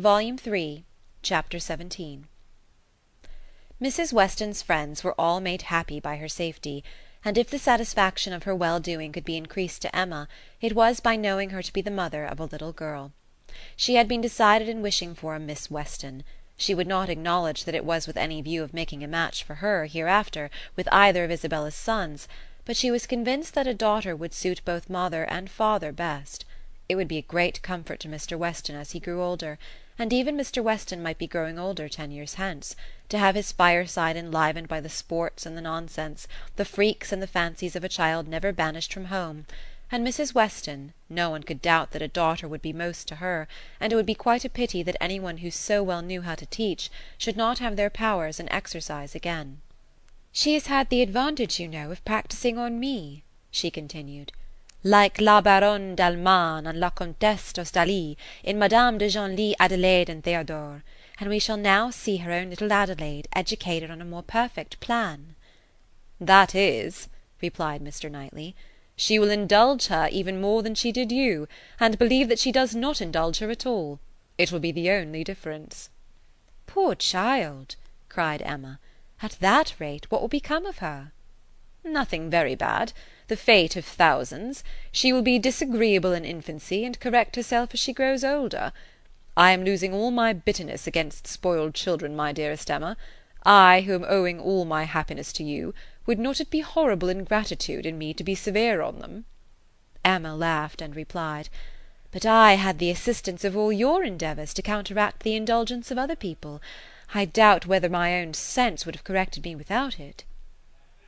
Volume Three, Chapter XVII Mrs. Weston's friends were all made happy by her safety, and if the satisfaction of her well doing could be increased to Emma, it was by knowing her to be the mother of a little girl. She had been decided in wishing for a Miss Weston. She would not acknowledge that it was with any view of making a match for her, hereafter, with either of Isabella's sons; but she was convinced that a daughter would suit both mother and father best. It would be a great comfort to Mr. Weston as he grew older and even Mr. Weston might be growing older ten years hence to have his fireside enlivened by the sports and the nonsense, the freaks and the fancies of a child never banished from home; and Mrs. Weston, no one could doubt that a daughter would be most to her, and it would be quite a pity that any one who so well knew how to teach should not have their powers in exercise again. "She has had the advantage, you know, of practising on me," she continued like la Baronne d'Almane and la Comtesse d'Ostalie in Madame de Genlis Adelaide and Theodore; and we shall now see her own little Adelaide educated on a more perfect plan." "That is," replied Mr. Knightley, "she will indulge her even more than she did you, and believe that she does not indulge her at all. It will be the only difference." "Poor child!" cried Emma. "At that rate, what will become of her?" "Nothing very bad the fate of thousands. She will be disagreeable in infancy, and correct herself as she grows older. I am losing all my bitterness against spoiled children, my dearest Emma. I, who am owing all my happiness to you, would not it be horrible ingratitude in me to be severe on them?" Emma laughed and replied, "But I had the assistance of all your endeavours to counteract the indulgence of other people. I doubt whether my own sense would have corrected me without it."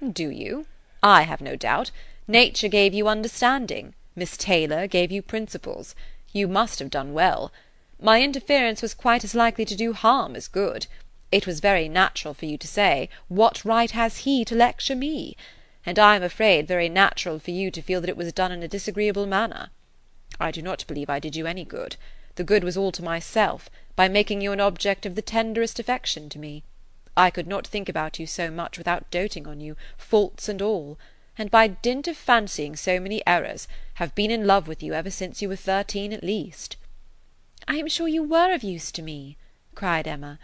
"Do you? I have no doubt. Nature gave you understanding; Miss Taylor gave you principles. You must have done well. My interference was quite as likely to do harm as good. It was very natural for you to say, what right has he to lecture me? And I am afraid very natural for you to feel that it was done in a disagreeable manner. I do not believe I did you any good. The good was all to myself, by making you an object of the tenderest affection to me. I could not think about you so much without doting on you, faults and all and by dint of fancying so many errors, have been in love with you ever since you were thirteen at least." "I am sure you were of use to me," cried Emma.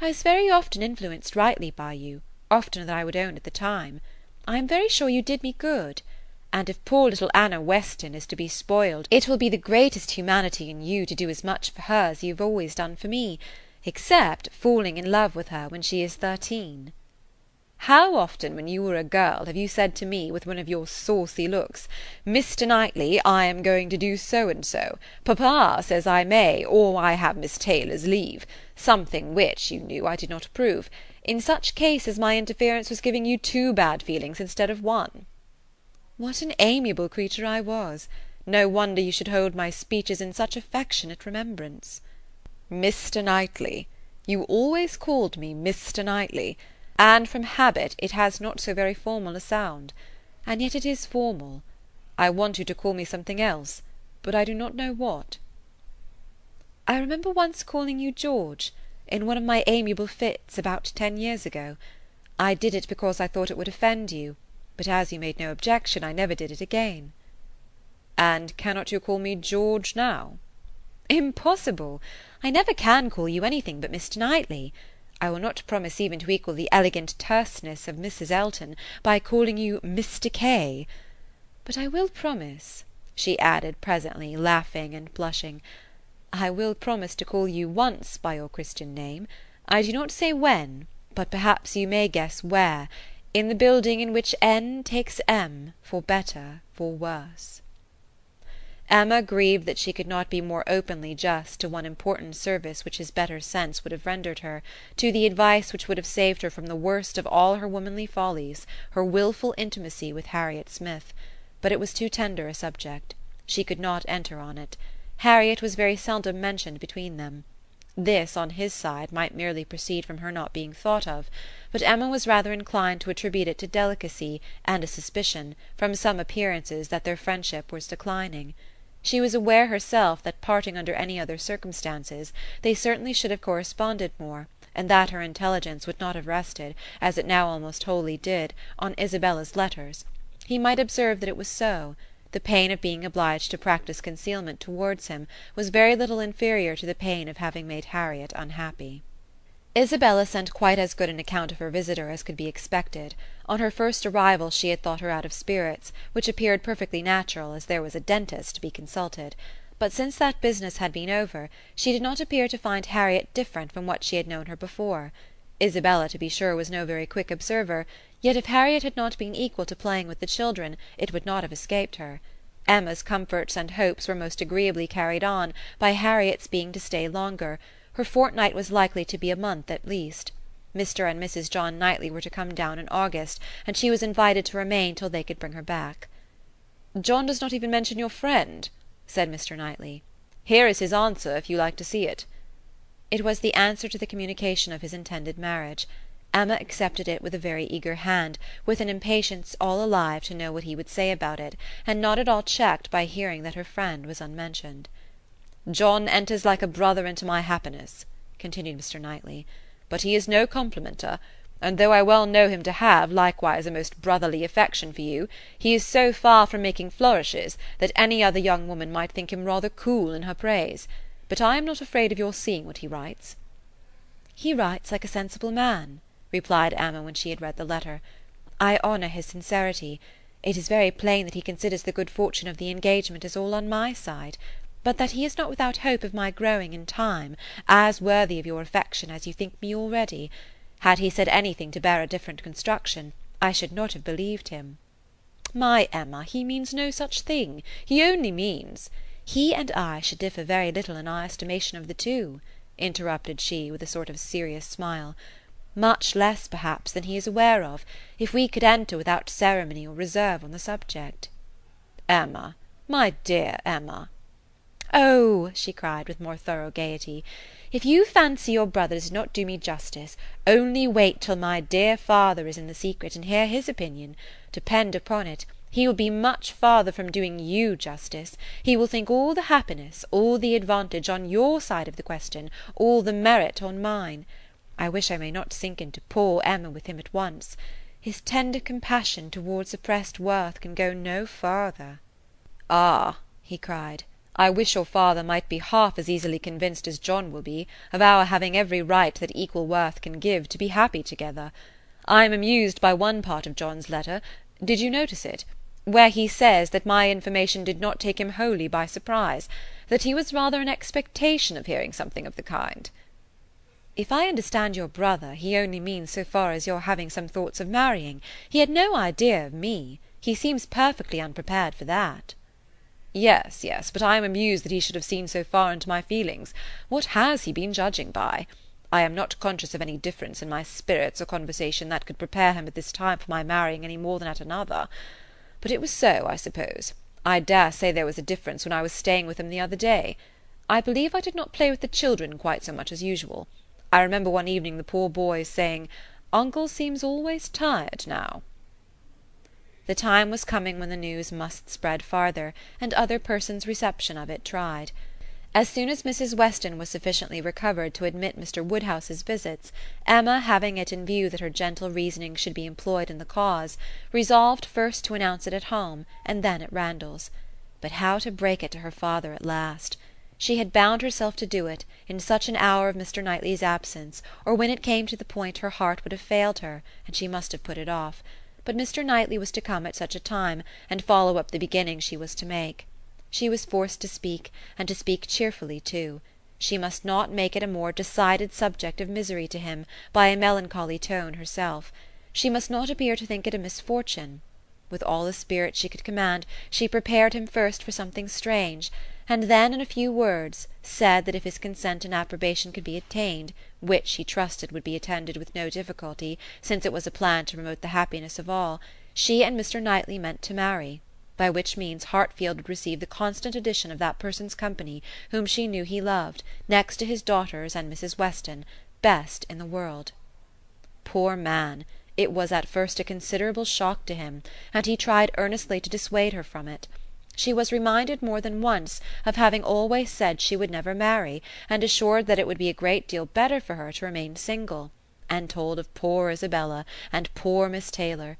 "I was very often influenced rightly by you, oftener than I would own at the time. I am very sure you did me good. And if poor little Anna Weston is to be spoiled, it will be the greatest humanity in you to do as much for her as you have always done for me, except falling in love with her when she is thirteen. How often when you were a girl have you said to me, with one of your saucy looks, Mr. Knightley, I am going to do so and so; papa says I may, or I have Miss Taylor's leave; something which, you knew, I did not approve; in such cases my interference was giving you two bad feelings instead of one." "What an amiable creature I was! No wonder you should hold my speeches in such affectionate remembrance." "Mr. Knightley! You always called me Mr. Knightley and from habit it has not so very formal a sound. And yet it is formal. I want you to call me something else, but I do not know what." "I remember once calling you George, in one of my amiable fits, about ten years ago. I did it because I thought it would offend you, but as you made no objection, I never did it again." "And cannot you call me George now?" "Impossible! I never can call you anything but Mr. Knightley. I will not promise even to equal the elegant terseness of Mrs. Elton, by calling you Mr. K. But I will promise," she added presently, laughing and blushing, "I will promise to call you once by your Christian name. I do not say when, but perhaps you may guess where, in the building in which N takes M for better, for worse." Emma grieved that she could not be more openly just to one important service which his better sense would have rendered her, to the advice which would have saved her from the worst of all her womanly follies, her wilful intimacy with Harriet Smith; but it was too tender a subject. She could not enter on it. Harriet was very seldom mentioned between them. This, on his side, might merely proceed from her not being thought of; but Emma was rather inclined to attribute it to delicacy, and a suspicion, from some appearances, that their friendship was declining. She was aware herself that parting under any other circumstances, they certainly should have corresponded more, and that her intelligence would not have rested, as it now almost wholly did, on Isabella's letters. He might observe that it was so. The pain of being obliged to practise concealment towards him was very little inferior to the pain of having made Harriet unhappy. Isabella sent quite as good an account of her visitor as could be expected. On her first arrival she had thought her out of spirits, which appeared perfectly natural, as there was a dentist to be consulted. But since that business had been over, she did not appear to find Harriet different from what she had known her before. Isabella, to be sure, was no very quick observer, yet if Harriet had not been equal to playing with the children it would not have escaped her. Emma's comforts and hopes were most agreeably carried on by Harriet's being to stay longer; her fortnight was likely to be a month at least. Mr and Mrs John Knightley were to come down in August, and she was invited to remain till they could bring her back. "John does not even mention your friend," said Mr. Knightley. "Here is his answer, if you like to see it. It was the answer to the communication of his intended marriage. Emma accepted it with a very eager hand, with an impatience all alive to know what he would say about it, and not at all checked by hearing that her friend was unmentioned. "John enters like a brother into my happiness," continued Mr. Knightley, "but he is no complimenter; and though I well know him to have, likewise, a most brotherly affection for you, he is so far from making flourishes, that any other young woman might think him rather cool in her praise but I am not afraid of your seeing what he writes." "He writes like a sensible man," replied Emma when she had read the letter. "I honour his sincerity. It is very plain that he considers the good fortune of the engagement as all on my side, but that he is not without hope of my growing, in time, as worthy of your affection as you think me already. Had he said anything to bear a different construction, I should not have believed him." "My Emma, he means no such thing. He only means he and I should differ very little in our estimation of the two," interrupted she, with a sort of serious smile; "much less, perhaps, than he is aware of, if we could enter without ceremony or reserve on the subject." "Emma, my dear Emma!" "Oh," she cried, with more thorough gaiety, "if you fancy your brother does not do me justice, only wait till my dear father is in the secret and hear his opinion. Depend upon it he will be much farther from doing you justice; he will think all the happiness, all the advantage on your side of the question, all the merit on mine. I wish I may not sink into poor Emma with him at once. His tender compassion towards oppressed worth can go no farther." "Ah," he cried, "I wish your father might be half as easily convinced as John will be, of our having every right that equal worth can give, to be happy together. I am amused by one part of John's letter. Did you notice it? where he says that my information did not take him wholly by surprise; that he was rather in expectation of hearing something of the kind." "If I understand your brother, he only means so far as your having some thoughts of marrying. He had no idea of me. He seems perfectly unprepared for that." "Yes, yes; but I am amused that he should have seen so far into my feelings. What has he been judging by? I am not conscious of any difference in my spirits or conversation that could prepare him at this time for my marrying any more than at another. But it was so, I suppose. I dare say there was a difference when I was staying with him the other day. I believe I did not play with the children quite so much as usual. I remember one evening the poor boys saying, 'Uncle seems always tired now.'" The time was coming when the news must spread farther, and other persons' reception of it tried. As soon as Mrs. Weston was sufficiently recovered to admit Mr. Woodhouse's visits, Emma, having it in view that her gentle reasoning should be employed in the cause, resolved first to announce it at home, and then at Randalls. But how to break it to her father at last? She had bound herself to do it, in such an hour of Mr. Knightley's absence, or when it came to the point her heart would have failed her, and she must have put it off; but Mr. Knightley was to come at such a time, and follow up the beginning she was to make. She was forced to speak, and to speak cheerfully too. She must not make it a more decided subject of misery to him, by a melancholy tone herself. She must not appear to think it a misfortune. With all the spirit she could command, she prepared him first for something strange, and then, in a few words, said that if his consent and approbation could be obtained, which he trusted would be attended with no difficulty, since it was a plan to promote the happiness of all, she and Mr. Knightley meant to marry by which means Hartfield would receive the constant addition of that person's company whom she knew he loved, next to his daughters and Mrs. Weston, best in the world. Poor man! it was at first a considerable shock to him, and he tried earnestly to dissuade her from it. She was reminded more than once of having always said she would never marry, and assured that it would be a great deal better for her to remain single, and told of poor Isabella, and poor Miss Taylor;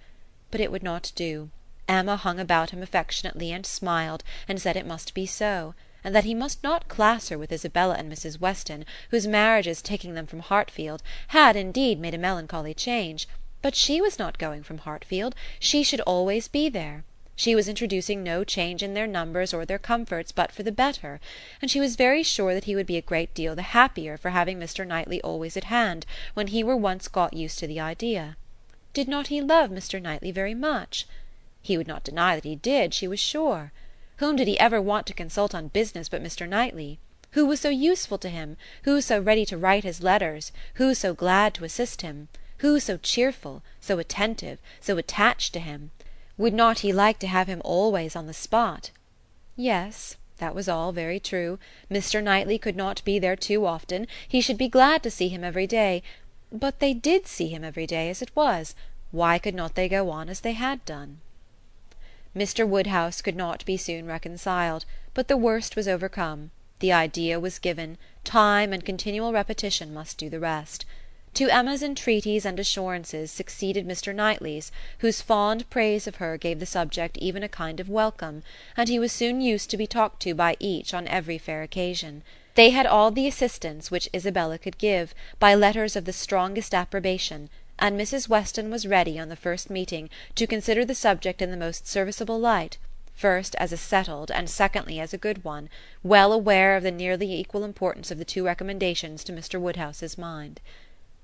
but it would not do. Emma hung about him affectionately and smiled, and said it must be so and that he must not class her with Isabella and Mrs. Weston, whose marriages taking them from Hartfield had, indeed, made a melancholy change; but she was not going from Hartfield; she should always be there. She was introducing no change in their numbers or their comforts but for the better; and she was very sure that he would be a great deal the happier for having Mr. Knightley always at hand, when he were once got used to the idea. Did not he love Mr. Knightley very much? He would not deny that he did, she was sure. Whom did he ever want to consult on business but Mr. Knightley? Who was so useful to him, who so ready to write his letters, who so glad to assist him, who so cheerful, so attentive, so attached to him? Would not he like to have him always on the spot? Yes, that was all very true. Mr. Knightley could not be there too often; he should be glad to see him every day. But they did see him every day as it was; why could not they go on as they had done? Mr. Woodhouse could not be soon reconciled; but the worst was overcome; the idea was given; time and continual repetition must do the rest. To Emma's entreaties and assurances succeeded Mr. Knightley's, whose fond praise of her gave the subject even a kind of welcome, and he was soon used to be talked to by each on every fair occasion. They had all the assistance which Isabella could give, by letters of the strongest approbation and Mrs. Weston was ready, on the first meeting, to consider the subject in the most serviceable light, first as a settled, and secondly as a good one, well aware of the nearly equal importance of the two recommendations to Mr. Woodhouse's mind.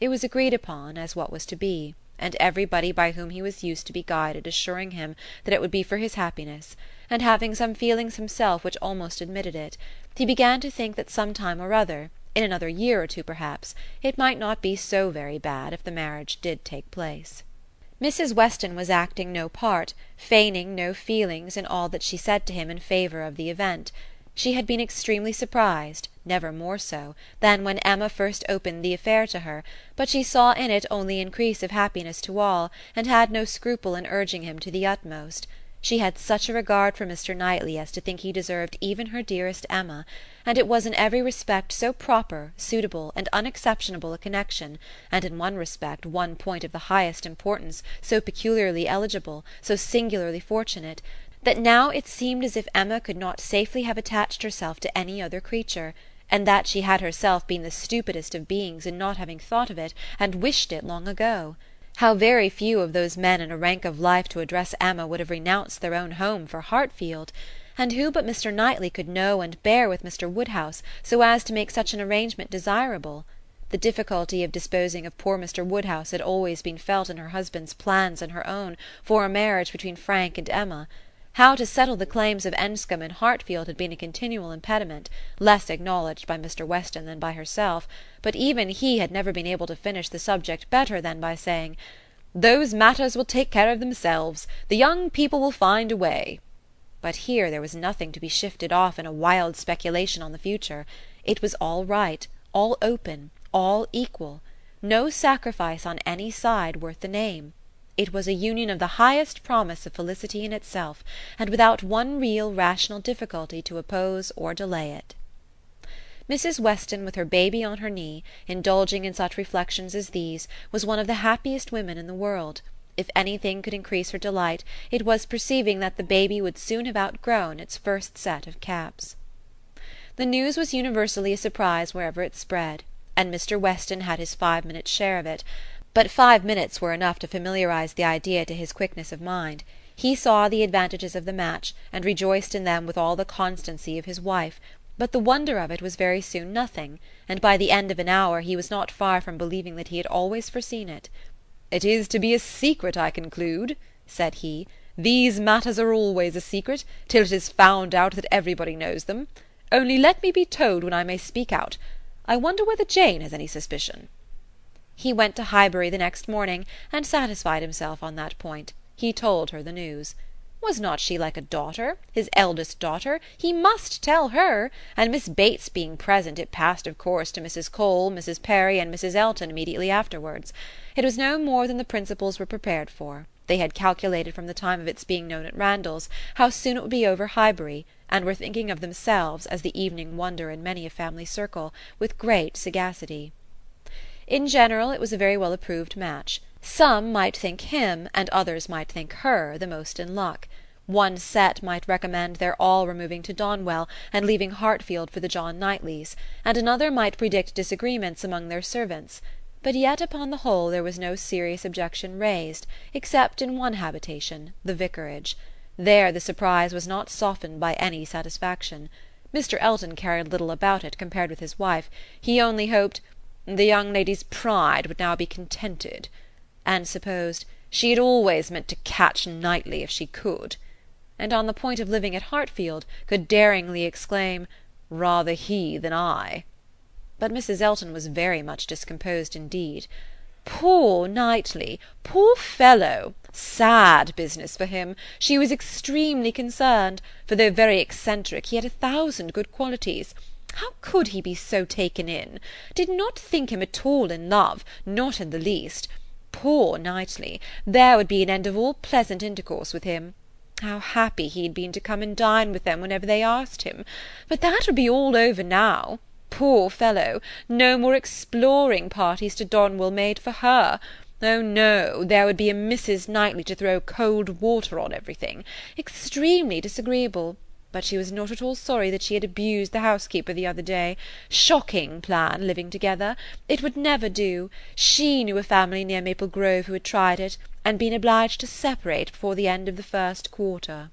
It was agreed upon as what was to be, and everybody by whom he was used to be guided assuring him that it would be for his happiness, and having some feelings himself which almost admitted it, he began to think that some time or other in another year or two perhaps, it might not be so very bad if the marriage did take place. Mrs. Weston was acting no part, feigning no feelings in all that she said to him in favour of the event. She had been extremely surprised, never more so, than when Emma first opened the affair to her, but she saw in it only increase of happiness to all, and had no scruple in urging him to the utmost. She had such a regard for Mr. Knightley as to think he deserved even her dearest Emma, and it was in every respect so proper, suitable, and unexceptionable a connexion, and in one respect one point of the highest importance, so peculiarly eligible, so singularly fortunate, that now it seemed as if Emma could not safely have attached herself to any other creature, and that she had herself been the stupidest of beings in not having thought of it and wished it long ago. How very few of those men in a rank of life to address Emma would have renounced their own home for Hartfield! And who but Mr. Knightley could know and bear with Mr. Woodhouse, so as to make such an arrangement desirable? The difficulty of disposing of poor Mr. Woodhouse had always been felt in her husband's plans and her own, for a marriage between Frank and Emma. How to settle the claims of Enscombe and Hartfield had been a continual impediment, less acknowledged by Mr. Weston than by herself; but even he had never been able to finish the subject better than by saying: "Those matters will take care of themselves. The young people will find a way." But here there was nothing to be shifted off in a wild speculation on the future. It was all right, all open, all equal; no sacrifice on any side worth the name. It was a union of the highest promise of felicity in itself, and without one real rational difficulty to oppose or delay it. Mrs. Weston, with her baby on her knee, indulging in such reflections as these, was one of the happiest women in the world. If anything could increase her delight, it was perceiving that the baby would soon have outgrown its first set of caps. The news was universally a surprise wherever it spread, and Mr. Weston had his five minutes' share of it. But five minutes were enough to familiarize the idea to his quickness of mind. He saw the advantages of the match, and rejoiced in them with all the constancy of his wife; but the wonder of it was very soon nothing, and by the end of an hour he was not far from believing that he had always foreseen it. "It is to be a secret, I conclude," said he. "These matters are always a secret, till it is found out that everybody knows them. Only let me be told when I may speak out. I wonder whether Jane has any suspicion. He went to Highbury the next morning, and satisfied himself on that point. He told her the news. Was not she like a daughter, his eldest daughter? He must tell her; and Miss Bates being present, it passed of course to Mrs. Cole, Mrs. Perry, and Mrs. Elton immediately afterwards. It was no more than the principals were prepared for. They had calculated from the time of its being known at Randalls, how soon it would be over Highbury, and were thinking of themselves, as the evening wonder in many a family circle, with great sagacity. In general it was a very well approved match. Some might think him, and others might think her, the most in luck. One set might recommend their all removing to Donwell, and leaving Hartfield for the John Knightleys; and another might predict disagreements among their servants; but yet upon the whole there was no serious objection raised, except in one habitation, the vicarage. There the surprise was not softened by any satisfaction. Mr. Elton cared little about it compared with his wife; he only hoped "the young lady's pride would now be contented," and supposed "she had always meant to catch Knightley if she could," and on the point of living at Hartfield could daringly exclaim "rather he than I." But Mrs. Elton was very much discomposed indeed. Poor Knightley! poor fellow! sad business for him! she was extremely concerned; for though very eccentric, he had a thousand good qualities. How could he be so taken in? Did not think him at all in love, not in the least. Poor Knightley! there would be an end of all pleasant intercourse with him. How happy he had been to come and dine with them whenever they asked him! But that would be all over now. Poor fellow! no more exploring parties to Donwell made for her. Oh no, there would be a Mrs. Knightley to throw cold water on everything. Extremely disagreeable; but she was not at all sorry that she had abused the housekeeper the other day. Shocking plan, living together. It would never do. She knew a family near Maple Grove who had tried it, and been obliged to separate before the end of the first quarter.